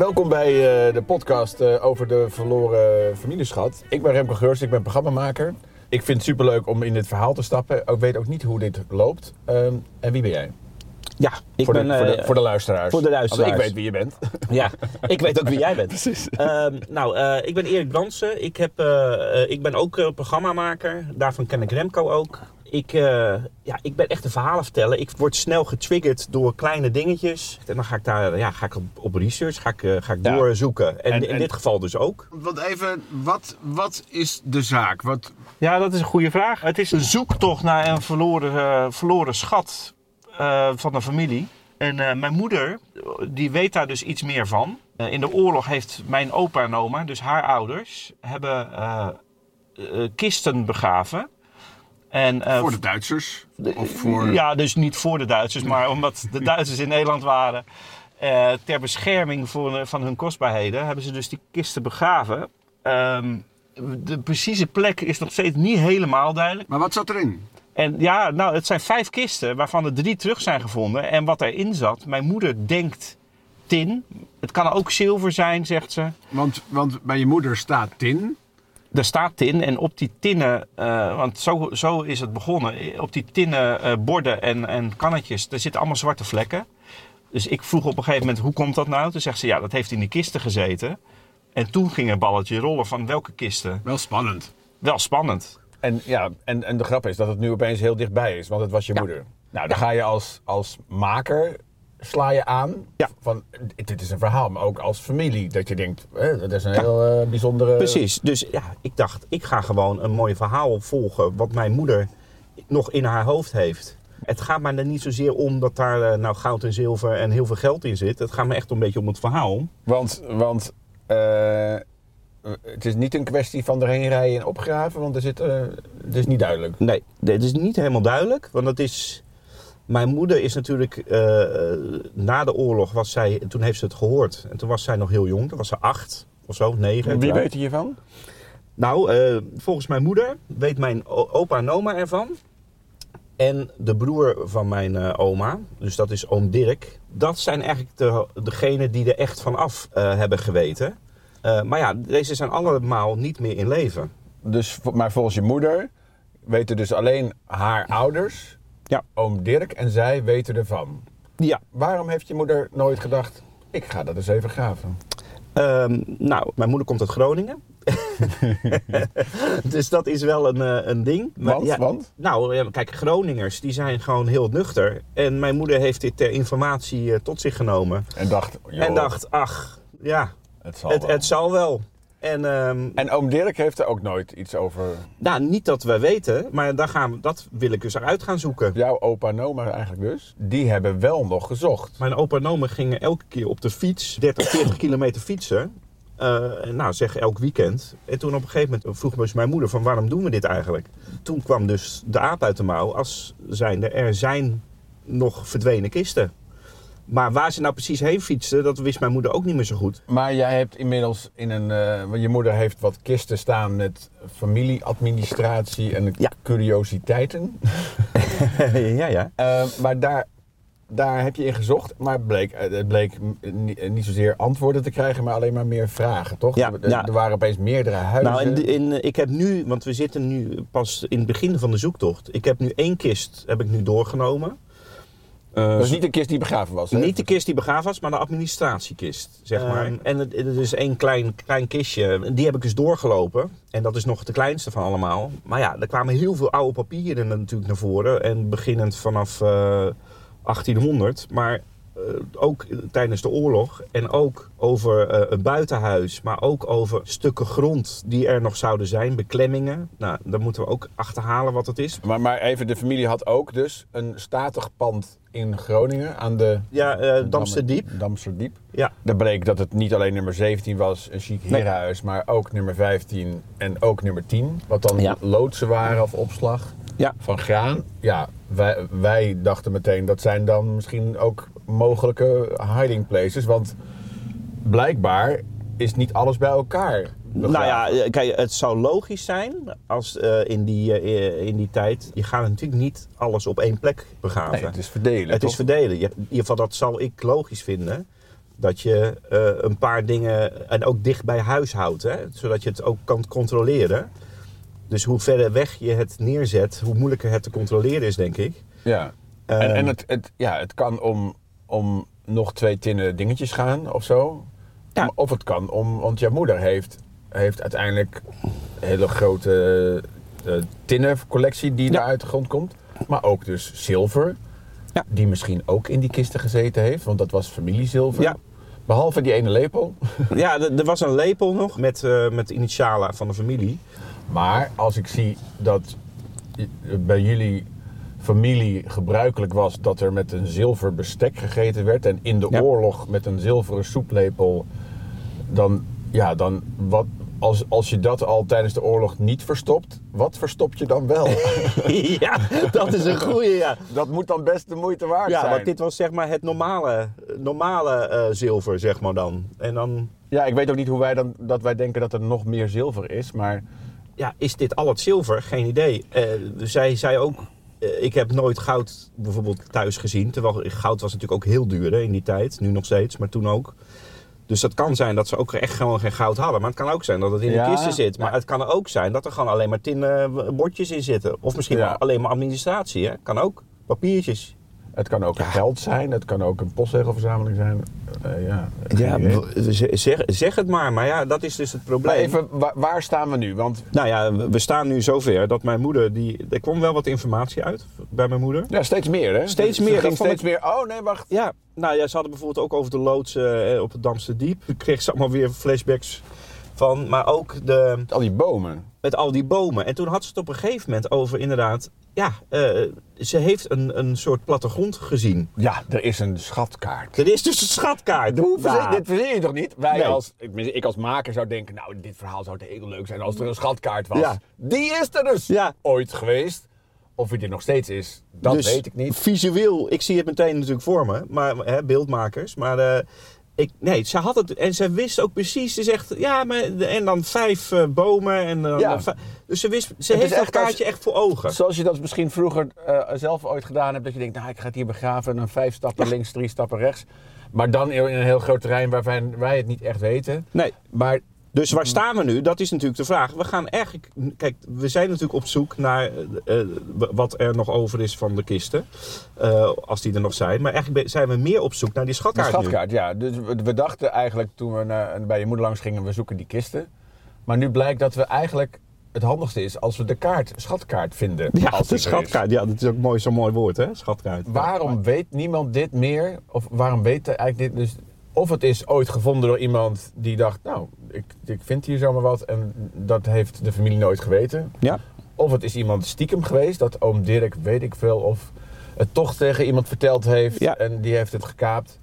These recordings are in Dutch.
Welkom bij eh, de podcast eh, over de verloren familieschat. Ik ben Remco Geurs, ik ben programmamaker. Ik vind het superleuk om in dit verhaal te stappen. Ik weet ook niet hoe dit loopt. Ehm, en wie ben jij? Ja, ik voor, ben... de, voor, de, eh, voor de luisteraars. voor de luisteraars. Want ik weet wie je bent. Ja, ik weet ook wie jij bent. Precies. Ehm, nou, ik ben Erik Bransen. Ik, heb, ik ben ook programmamaker. Daarvan ken ik Remco ook. Ik, eh, ja, ik ben echt een verhalen vertellen. Ik word snel getriggerd door kleine dingetjes. En dan ga ik daar ja, ga ik op, op research ga ik, eh, ga ik Ja. doorzoeken. En, En- in en- dit geval dus ook. Want even, wat, wat is de zaak? Wat, Ja, dat is een goede vraag. Het is een zoektocht naar een verloren, eh, verloren schat eh, van de familie. En eh, mijn moeder, die weet daar dus iets meer van. In de oorlog heeft mijn opa en oma, dus haar ouders, hebben kisten begraven. En, eh, voor de Duitsers? Of voor... Ja, dus niet voor de Duitsers, maar omdat de Duitsers in Nederland waren. eh, ter bescherming voor, van hun kostbaarheden hebben ze dus die kisten begraven. Ehm, de precieze plek is nog steeds niet helemaal duidelijk. Maar wat zat erin? En ja, nou, het zijn vijf kisten waarvan er drie terug zijn gevonden. En wat erin zat, mijn moeder denkt tin. Het kan ook zilver zijn, zegt ze. Want, want bij je moeder staat tin. Er staat tin en op die tinnen, eh, want zo, zo is het begonnen. Op die tinnen eh, borden en, en kannetjes, daar zitten allemaal zwarte vlekken. Dus ik vroeg op een gegeven moment, hoe komt dat nou? Toen zegt ze, ja, dat heeft in de kisten gezeten. En toen ging een balletje rollen van welke kisten. Wel spannend. Wel spannend. En, ja, en, en de grap is dat het nu opeens heel dichtbij is, want het was je Ja. moeder. Nou, dan ga je als, als maker, sla je aan Ja. van, dit is een verhaal, maar ook als familie. Dat je denkt, hè, dat is een heel eh, bijzondere... Precies. Dus ja, ik dacht, ik ga gewoon een mooi verhaal volgen. Wat mijn moeder nog in haar hoofd heeft. Het gaat mij er niet zozeer om dat daar eh, nou goud en zilver en heel veel geld in zit. Het gaat me echt een beetje om het verhaal. Want, want eh, het is niet een kwestie van erheen rijden en opgraven, want er zit, het is niet duidelijk. Nee, dit is niet helemaal duidelijk. Want het is. Mijn moeder is natuurlijk. eh, na de oorlog was zij. Toen heeft ze het gehoord. En toen was zij nog heel jong. Toen was ze acht of zo, negen. Wie weet hiervan? Nou, eh, volgens mijn moeder weet mijn opa en oma ervan. En de broer van mijn eh, oma, dus dat is oom Dirk. Dat zijn eigenlijk de, degenen die er echt van af eh, hebben geweten. Eh, maar ja, deze zijn allemaal niet meer in leven. Dus, maar volgens je moeder weten dus alleen haar ouders, Ja. oom Dirk en zij weten ervan. Ja. Waarom heeft je moeder nooit gedacht, ik ga dat eens even graven? Ehm, nou, mijn moeder komt uit Groningen. dus dat is wel een, eh, een ding. Maar Want? ja, Want? Nou, kijk, Groningers die zijn gewoon heel nuchter. En mijn moeder heeft dit ter informatie eh, tot zich genomen. En dacht, joh, En dacht, ach, ja, het zal het, wel. het zal wel. En, ehm, En oom Dirk heeft er ook nooit iets over nou, niet dat we weten, maar daar gaan we, dat wil ik dus eruit gaan zoeken. jouw opa en oma eigenlijk dus. Die hebben wel nog gezocht. Mijn opa en oma gingen elke keer op de fiets 30, 40 kilometer fietsen. Eh, nou, zeg elk weekend. En toen op een gegeven moment vroeg dus mijn moeder van waarom doen we dit eigenlijk? Toen kwam dus de aap uit de mouw als zijnde er zijn nog verdwenen kisten. Maar waar ze nou precies heen fietsten, dat wist mijn moeder ook niet meer zo goed. Maar jij hebt inmiddels in een... eh, want je moeder heeft wat kisten staan met familieadministratie en Ja. curiositeiten. ja, ja. Eh, maar daar, daar heb je in gezocht. Maar het bleek, eh, het bleek niet, niet zozeer antwoorden te krijgen, maar alleen maar meer vragen, toch? Ja, er, ja. er waren opeens meerdere huizen. Nou, in, in, ik heb nu, want we zitten nu pas in het begin van de zoektocht. Ik heb nu één kist heb ik nu doorgenomen. Dat is niet een kist die begraven was, hè? Niet de kist die begraven was, maar de administratiekist, zeg maar. En het, het is één klein, klein kistje. Die heb ik dus doorgelopen. En dat is nog de kleinste van allemaal. Maar ja, er kwamen heel veel oude papieren natuurlijk naar voren. En beginnend vanaf eh, 1800. Maar eh, ook tijdens de oorlog. En ook over eh, een buitenhuis. Maar ook over stukken grond die er nog zouden zijn. Beklemmingen. Nou, daar moeten we ook achterhalen wat het is. Maar, maar even, de familie had ook dus een statig pand in Groningen aan de... Ja, eh Damsterdiep. Damsterdiep. Ja. Daar bleek dat het niet alleen nummer 17 was, een chic Nee. herenhuis, maar ook nummer 15 en ook nummer 10. Wat dan Ja. loodsen waren of opslag Ja. van graan. Ja, wij, wij dachten meteen dat zijn dan misschien ook mogelijke hiding places. Want blijkbaar is niet alles bij elkaar Nou ja, eh, kijk, het zou logisch zijn als eh, in, die, eh, in die tijd. Je gaat natuurlijk niet alles op één plek begraven. Nee, het is verdelen. Het toch? is verdelen. Je- In ieder geval, dat zal ik logisch vinden. Dat je eh, een paar dingen en ook dicht bij huis houdt, hè? zodat je het ook kan controleren. Dus hoe verder weg je het neerzet, hoe moeilijker het te controleren is, denk ik. Ja. En, Ehm, en het, het, ja, het kan om, om nog twee tinnen dingetjes gaan of zo. Ja. Of het kan om, want jouw moeder heeft, heeft uiteindelijk een hele grote eh tinnencollectie die Ja. daar uit de grond komt. Maar ook dus zilver, Ja. die misschien ook in die kisten gezeten heeft, want dat was familiezilver. Ja. Behalve die ene lepel. Ja, er was een lepel nog met, eh, met de initialen van de familie. Maar als ik zie dat bij jullie familie gebruikelijk was dat er met een zilver bestek gegeten werd en in de Ja. oorlog met een zilveren soeplepel, dan, ja, dan wat, als, als je dat al tijdens de oorlog niet verstopt, wat verstop je dan wel? ja, dat is een goeie, ja. dat moet dan best de moeite waard Ja, zijn. want dit was zeg maar het normale, normale eh, zilver, zeg maar dan. En dan, Ja, ik weet ook niet hoe wij dan, dat wij denken dat er nog meer zilver is, maar ja, is dit al het zilver? Geen idee. Eh, zij zei ook, ik heb nooit goud bijvoorbeeld thuis gezien. Terwijl goud was natuurlijk ook heel duur hè, in die tijd. Nu nog steeds, maar toen ook. Dus dat kan zijn dat ze ook echt gewoon geen goud hadden. Maar het kan ook zijn dat het in Ja, de kisten zit. Maar ja. het kan ook zijn dat er gewoon alleen maar tinnen bordjes in zitten. Of misschien Ja. alleen maar administratie. Hè? Kan ook. Papiertjes. Het kan ook geld zijn, het kan ook een postzegelverzameling zijn. Eh, ja, Ja, zeg, zeg het maar. Maar ja, dat is dus het probleem. Maar even, waar, waar staan we nu? Want Nou ja, we- staan nu zover dat mijn moeder, die, er kwam wel wat informatie uit bij mijn moeder. Ja, steeds meer, hè? Steeds Ze meer, ging steeds meer. Oh nee, wacht. Ja, nou ja, ze hadden bijvoorbeeld ook over de loods eh, op het Damster Diep. Ik kreeg ze allemaal weer flashbacks van, maar ook de, Al die bomen. met al die bomen. En toen had ze het op een gegeven moment over inderdaad, ja, eh, ze heeft een, een soort plattegrond gezien. Ja, er is een schatkaart. Er is dus een schatkaart. Hoe verzin- Dit verzin je toch niet? Wij Nee. als, ik, ik als maker zou denken, nou, dit verhaal zou heel leuk zijn als er een schatkaart was. Ja. Die is er dus Ja. ooit geweest. Of die er nog steeds is, dat dus weet ik niet. Visueel, ik zie het meteen natuurlijk voor me, maar hè, beeldmakers. Maar eh, ik, nee, ze had het en ze wist ook precies. Ze zegt ja, maar en dan vijf eh, bomen en dan Ja. dan vijf- dus ze wist, ze is heeft dat als- kaartje echt voor ogen. Zoals je dat misschien vroeger eh, zelf ooit gedaan hebt. Dat je denkt, nou, ik ga het hier begraven. En dan vijf stappen links, drie stappen rechts. Maar dan in een heel groot terrein waarvan wij het niet echt weten. Nee. Maar Dus waar staan we nu? Dat is natuurlijk de vraag. We gaan eigenlijk, kijk, we zijn natuurlijk op zoek naar eh, eh, wat er nog over is van de kisten, Eh, als die er nog zijn. Maar eigenlijk zijn we meer op zoek naar die De schatkaart, nu. schatkaart, ja. Dus we, dachten eigenlijk toen we naar, bij je moeder langs gingen, we zoeken die kisten. Maar nu blijkt dat we eigenlijk het handigste is als we de kaart, schatkaart vinden. Ja, als de schatkaart. Ja, dat is ook mooi, zo'n mooi woord, hè? Schatkaart. Waarom weet niemand dit meer? Of waarom weet eigenlijk dit dus? Of het is ooit gevonden door iemand die dacht, nou, ik, ik vind hier zomaar wat en dat heeft de familie nooit geweten. Ja. Of het is iemand stiekem geweest, dat oom Dirk, weet ik veel, of het toch tegen iemand verteld heeft Ja. en die heeft het gekaapt.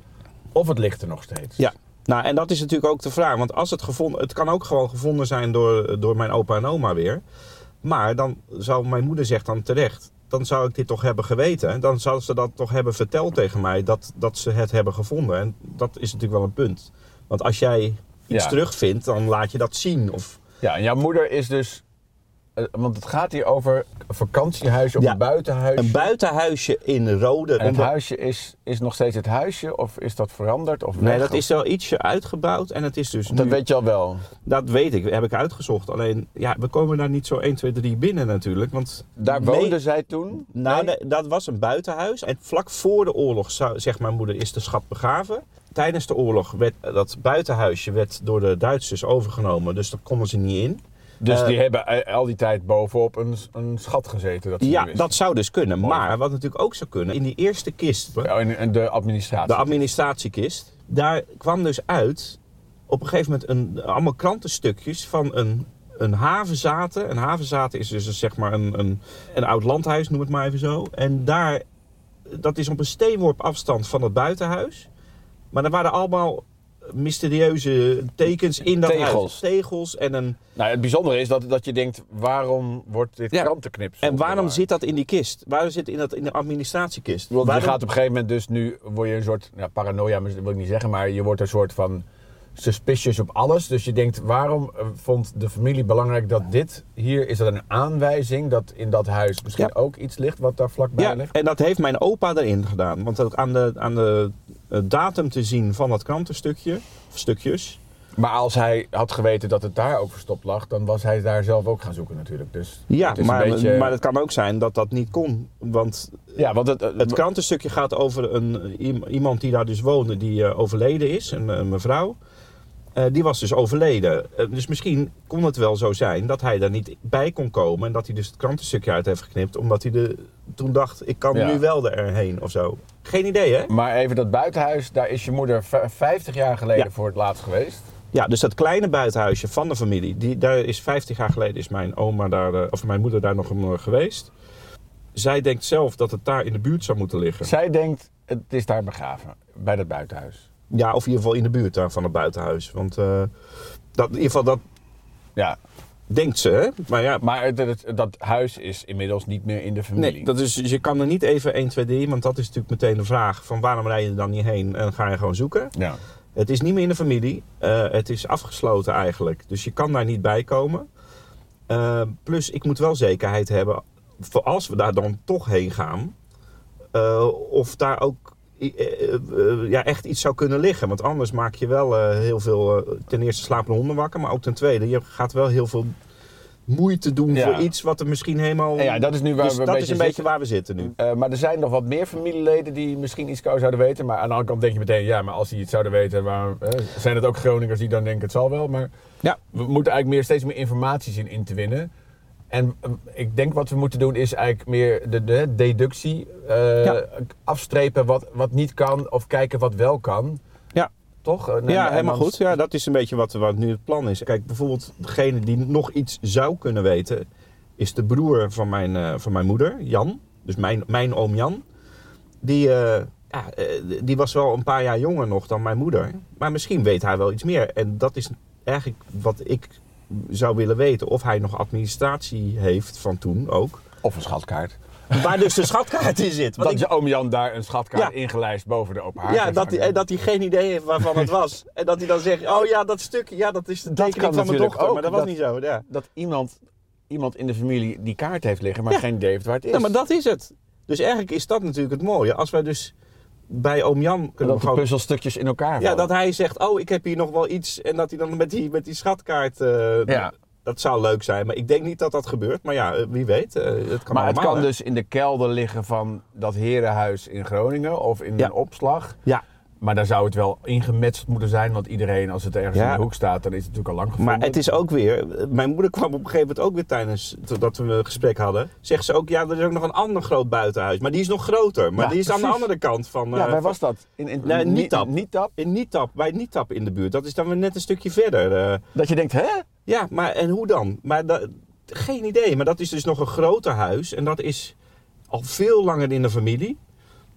Of het ligt er nog steeds. Ja. Nou, en dat is natuurlijk ook de vraag. Want als het gevonden... Het kan ook gewoon gevonden zijn door, door mijn opa en oma weer. Maar dan zou mijn moeder zegt dan terecht... Dan zou ik dit toch hebben geweten. Dan zou ze dat toch hebben verteld tegen mij. Dat, dat ze het hebben gevonden. En dat is natuurlijk wel een punt. Want als jij iets Ja. terugvindt, dan laat je dat zien. Of, Ja, en jouw moeder is dus, want het gaat hier over een vakantiehuisje of Ja. een buitenhuisje. een buitenhuisje in Rode. en het huisje is, is nog steeds het huisje of is dat veranderd? Of Nee, weg? dat is wel ietsje uitgebouwd. En het is dus Dat nu... weet je al wel. Dat weet ik, heb ik uitgezocht. Alleen, ja, we komen daar niet zo 1, 2, 3 binnen natuurlijk. Want Daar Nee. woonde zij toen? Nou, Nee? nee, dat was een buitenhuis. En vlak voor de oorlog, zou, zegt mijn moeder, is de schat begraven. Tijdens de oorlog werd dat buitenhuisje werd door de Duitsers overgenomen. Dus daar konden ze niet in. Dus Eh, die hebben eh, al die tijd bovenop een, een schat gezeten. Dat Ja, dat zou dus kunnen. Mooi. Maar wat natuurlijk ook zou kunnen, in die eerste kist, in, de administratie. de administratiekist, daar kwam dus uit op een gegeven moment een, allemaal krantenstukjes van een, een havenzaten. Een havenzaten is dus een, zeg maar een, een, een oud landhuis, noem het maar even zo. En daar, dat is op een steenworp afstand van het buitenhuis. Maar er waren allemaal mysterieuze tekens in dat Tegels. huis. Tegels en een... Nou, het bijzondere is dat, dat je denkt, waarom wordt dit Ja. En waarom zit dat in die kist? Waarom zit in, dat, in de administratiekist? Want je gaat op een gegeven moment dus nu, word je een soort, ja, paranoia wil ik niet zeggen, maar je wordt een soort van suspicious op alles. Dus je denkt, waarom eh, vond de familie belangrijk dat dit hier... Is dat een aanwijzing dat in dat huis misschien Ja. ook iets ligt wat daar vlakbij Ja, ligt? en dat heeft mijn opa erin gedaan. Want ook aan de, aan de datum te zien van dat krantenstukje, of stukjes... Maar als hij had geweten dat het daar ook verstopt lag... dan was hij daar zelf ook gaan zoeken natuurlijk. Dus Ja, het maar, beetje... maar het kan ook zijn dat dat niet kon. Want ja, want het, het krantenstukje gaat over een, iem- iemand die daar dus woonde, die eh, overleden is, een, een mevrouw. Eh, die was dus overleden. Eh, dus misschien kon het wel zo zijn dat hij daar niet bij kon komen. En dat hij dus het krantenstukje uit heeft geknipt. Omdat hij de, toen dacht, ik kan Ja. nu wel erheen of zo. Geen idee, hè? Maar even dat buitenhuis, daar is je moeder v- 50 jaar geleden Ja. voor het laatst geweest. Ja, dus dat kleine buitenhuisje van de familie. Die, daar is 50 jaar geleden is mijn oma daar, eh, of mijn moeder daar nog een, geweest. Zij denkt zelf dat het daar in de buurt zou moeten liggen. Zij denkt, het is daar begraven, bij dat buitenhuis. Ja, of in ieder geval in de buurt daar van het buitenhuis. Want eh, dat, in ieder geval, dat Ja, denkt ze, hè? Maar ja, maar het, het- dat huis is inmiddels niet meer in de familie. nee, dat is, dus je kan er niet even 1, 2, 3, want dat is natuurlijk meteen de vraag van waarom rij je er dan niet heen en ga je gewoon zoeken. Ja. Het is niet meer in de familie, eh, het is afgesloten eigenlijk, dus je kan daar niet bij komen. Eh, plus, ik moet wel zekerheid hebben, voor als we daar dan toch heen gaan, of daar ook ja, echt iets zou kunnen liggen. Want anders maak je wel eh, heel veel, eh, ten eerste slapende honden wakker, maar ook ten tweede, je gaat wel heel veel moeite doen Ja. voor iets wat er misschien helemaal... Ja, dat is nu waar dus we een dat beetje is een beetje zitten. waar we zitten nu. Eh, maar er zijn nog wat meer familieleden die misschien iets zouden weten. Maar aan de andere kant denk je meteen, ja, maar als die iets zouden weten, eh, zijn het ook Groningers die dan denken het zal wel. Maar Ja. we moeten eigenlijk meer, steeds meer informatie zien in te winnen. En eh, ik denk wat we moeten doen is eigenlijk meer de, de deductie eh, Ja. afstrepen wat, wat niet kan of kijken wat wel kan. Ja. Toch? En- Ja, helemaal goed. Ja, dat is een beetje wat, wat nu het plan is. Kijk, bijvoorbeeld degene die nog iets zou kunnen weten, is de broer van mijn, eh, van mijn moeder, Jan. Dus mijn, mijn oom Jan. Die, eh, ja, eh, die was wel een paar jaar jonger nog dan mijn moeder. Maar misschien weet hij wel iets meer. En dat is eigenlijk wat ik zou willen weten. Of hij nog administratie heeft van toen ook. Of een schatkaart. Waar dus de schatkaart in zit. Want Dat ik- je oom Jan daar een schatkaart Ja. ingelijst boven de open haard ja, dat hij, dat hij geen idee heeft waarvan het was. En dat hij dan zegt, oh ja, dat stukje, ja, dat is de tekening van mijn dochter. ook, maar dat was niet zo, ja. dat iemand, iemand in de familie die kaart heeft liggen, maar Ja. geen idee heeft waar het is. Ja, maar dat is het. Dus eigenlijk is dat natuurlijk het mooie. Als wij dus bij oom Jan En kunnen dat we de gewoon... puzzelstukjes in elkaar Ja, dat hij zegt, oh, ik heb hier nog wel iets. En dat hij dan met die, met die schatkaart... eh, Ja. Dat zou leuk zijn, maar ik denk niet dat dat gebeurt. Maar ja, eh, wie weet. eh, het kan maar het kan hè. dus in de kelder liggen van dat herenhuis in Groningen of in Ja. een opslag. Ja, Maar daar zou het wel ingemetseld moeten zijn, want iedereen, als het ergens Ja. in de hoek staat, dan is het natuurlijk al lang gevonden. maar het is ook weer... Mijn moeder kwam op een gegeven moment ook weer tijdens dat we een gesprek hadden. Zegt ze ook, ja, er is ook nog een ander groot buitenhuis. Maar die is nog groter. Maar Ja, die is aan de andere kant van... Ja, eh, waar van- was dat? In, in, Nee, Ni- Nietap. Nietap? In Nietap, bij Nietap in de buurt. Dat is dan weer net een stukje verder. eh. Dat je denkt, hè? ja, maar en hoe dan? Maar da- geen idee. Maar dat is dus nog een groter huis. En dat is al veel langer in de familie.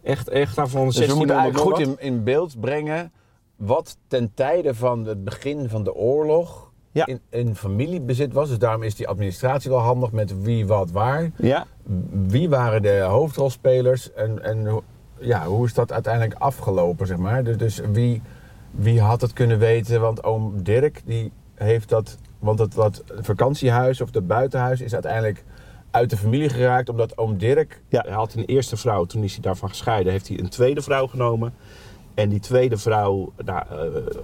Echt, echt daarvan Dus 16 we moeten eigenlijk goed in, in beeld brengen wat ten tijde van het begin van de oorlog Ja. in, in familiebezit was. Dus daarom is die administratie wel handig met wie, wat, waar. Ja, Wie waren de hoofdrolspelers en, en hoe- ja, hoe is dat uiteindelijk afgelopen, zeg maar. Dus, dus wie, wie had het kunnen weten? Want oom Dirk, die heeft dat... Want dat, dat vakantiehuis of dat buitenhuis is uiteindelijk uit de familie geraakt... omdat oom Dirk... ja, hij had een eerste vrouw. Toen is hij daarvan gescheiden. Heeft hij een tweede vrouw genomen. En die tweede vrouw, nou, eh,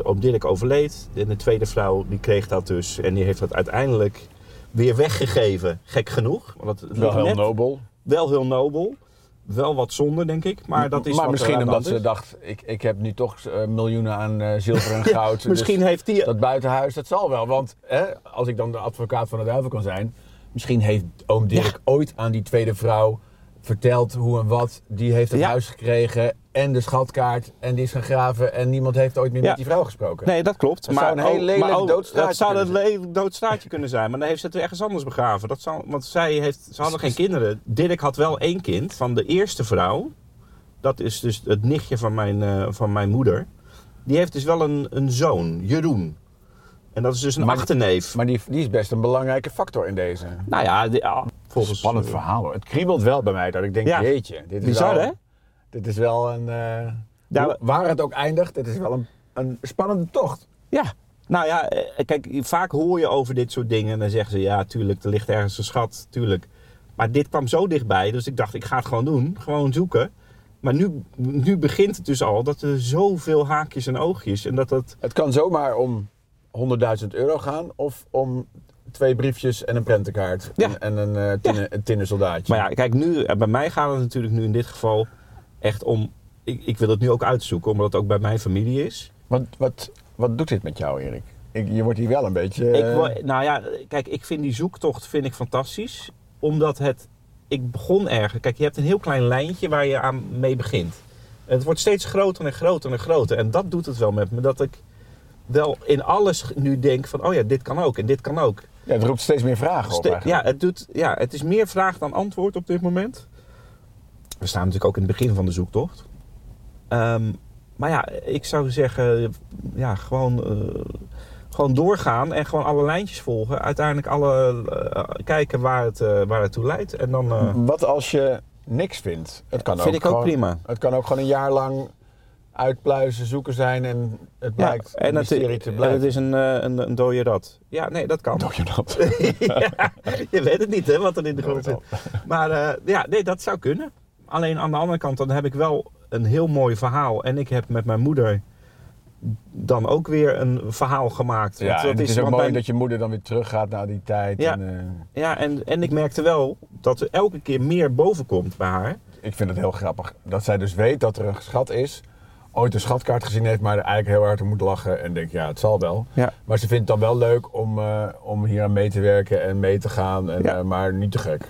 oom Dirk overleed. En de tweede vrouw, die kreeg dat dus. En die heeft dat uiteindelijk weer weggegeven. Gek genoeg. Want het Wel heel net- nobel. Wel heel nobel. Wel wat zonde, denk ik. Maar dat is maar wat misschien omdat ze dacht, ik, ik heb nu toch eh, miljoenen aan eh, zilver en Ja, goud. dus misschien heeft die... dat buitenhuis, dat zal wel. Want hè, als ik dan de advocaat van de duivel kan zijn... misschien heeft oom Dirk ooit aan die tweede vrouw verteld hoe en wat. Die heeft het Ja. huis gekregen en de schatkaart en die is gaan graven... en niemand heeft ooit meer Ja. met die vrouw gesproken. Nee, dat klopt. Dat zou een heel oh, lelijk maar oh, doodstraatje Dat zou een kunnen lelijk doodstraatje kunnen zijn. Maar dan heeft ze het ergens anders begraven. Dat zou, want zij heeft, ze hadden geen kinderen. Dirk had wel één kind van de eerste vrouw. Dat is dus het nichtje van mijn, eh, van mijn moeder. Die heeft dus wel een, een zoon, Jeroen. En dat is dus een Maar- achterneef. Maar die, die is best een belangrijke factor in deze. nou ja, die- ja, volgens... Spannend verhaal hoor. Het kriebelt wel bij mij dat ik denk, Ja. jeetje. Dit is Bizar, wel, hè? Dit is wel een... eh, Ja, hoe- waar het ook eindigt, dit is wel een, een spannende tocht. Ja. Nou ja, eh, kijk, vaak hoor je over dit soort dingen en dan zeggen ze, ja, tuurlijk, er ligt ergens een schat, tuurlijk. Maar dit kwam zo dichtbij, dus ik dacht, ik ga het gewoon doen, gewoon zoeken. Maar nu, nu begint het dus al dat er zoveel haakjes en oogjes en dat dat... Het kan zomaar om 100.000 euro gaan of om twee briefjes en een prentenkaart Ja. en, en een, eh tinnen, soldaatje. Maar ja, kijk, nu, eh, bij mij gaat het natuurlijk nu in dit geval echt om... Ik, ik wil het nu ook uitzoeken, omdat het ook bij mijn familie is. Wat, wat, wat doet dit met jou, Erik? Ik, je wordt hier wel een beetje... Ik, eh, nou ja, kijk, ik vind die zoektocht vind ik fantastisch. Omdat het... Ik begon ergens... Kijk, je hebt een heel klein lijntje waar je aan mee begint. En het wordt steeds groter en groter en groter. En dat doet het wel met me. Dat ik wel in alles nu denk van... Oh ja, dit kan ook en dit kan ook. ja, het roept steeds meer vragen op Ste- ja, het doet, ja, het is meer vraag dan antwoord op dit moment. We staan natuurlijk ook in het begin van de zoektocht. Ehm, maar ja, ik zou zeggen, ja, gewoon, eh, gewoon doorgaan en gewoon alle lijntjes volgen. Uiteindelijk alle, eh, kijken waar het, eh, waar het toe leidt. En dan Wat als je niks vindt? Het kan vind ook ik ook prima. Het kan ook gewoon een jaar lang uitpluizen, zoeken zijn en het blijkt ja, en een het, te en het is een, eh, een, een dode rat. Ja, nee, dat kan. Doe je dat? ja, je weet het niet, hè, wat er in de grond zit. Maar eh, ja, nee, dat zou kunnen. Alleen aan de andere kant, dan heb ik wel een heel mooi verhaal. En ik heb met mijn moeder dan ook weer een verhaal gemaakt. Ja, Want en het is ook mooi mijn- dat je moeder dan weer teruggaat naar die tijd. Ja. En, eh, Ja, en, en ik merkte wel dat er elke keer meer boven komt bij haar. ik vind het heel grappig dat zij dus weet dat er een schat is. Ooit een schatkaart gezien heeft, maar er eigenlijk heel hard om moet lachen. En denkt, ja, het zal wel. Ja. Maar ze vindt het dan wel leuk om, eh, om hier aan mee te werken en mee te gaan. En, Ja. eh, maar niet te gek.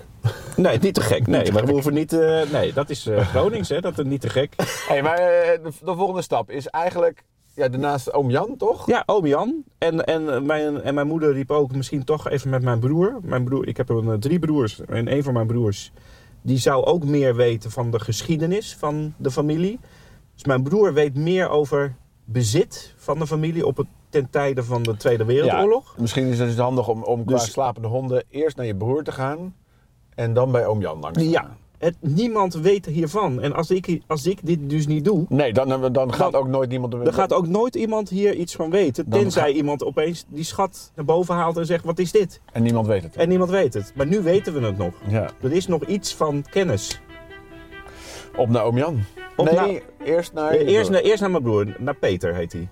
Nee, niet te gek. Nee, maar we hoeven niet... eh, nee, dat is Gronings, hè. Dat is niet te gek. Hey, maar de, de volgende stap is eigenlijk, ja, daarnaast oom Jan, toch? Ja, oom Jan. En, en, mijn, en mijn moeder riep ook misschien toch even met mijn broer. Mijn broer ik heb een, drie broers. En een van mijn broers, die zou ook meer weten van de geschiedenis van de familie. Dus mijn broer weet meer over bezit van de familie op het, ten tijde van de Tweede Wereldoorlog. Misschien is het dus handig om, om qua Dus- slapende honden eerst naar je broer te gaan. En dan bij oom Jan langs te Ja, het, niemand weet hiervan. En als ik, als ik dit dus niet doe, Nee, dan, dan gaat ook nooit niemand... dan gaat ook nooit iemand hier iets van weten. Tenzij ga- iemand opeens die schat naar boven haalt en zegt, wat is dit? En niemand weet het. En niemand weet het. Maar nu weten we het nog. Ja. Er is nog iets van kennis. Op naar oom Jan. Op nee, eerst naar... je eerst, eerst naar mijn broer, naar Peter heet hij.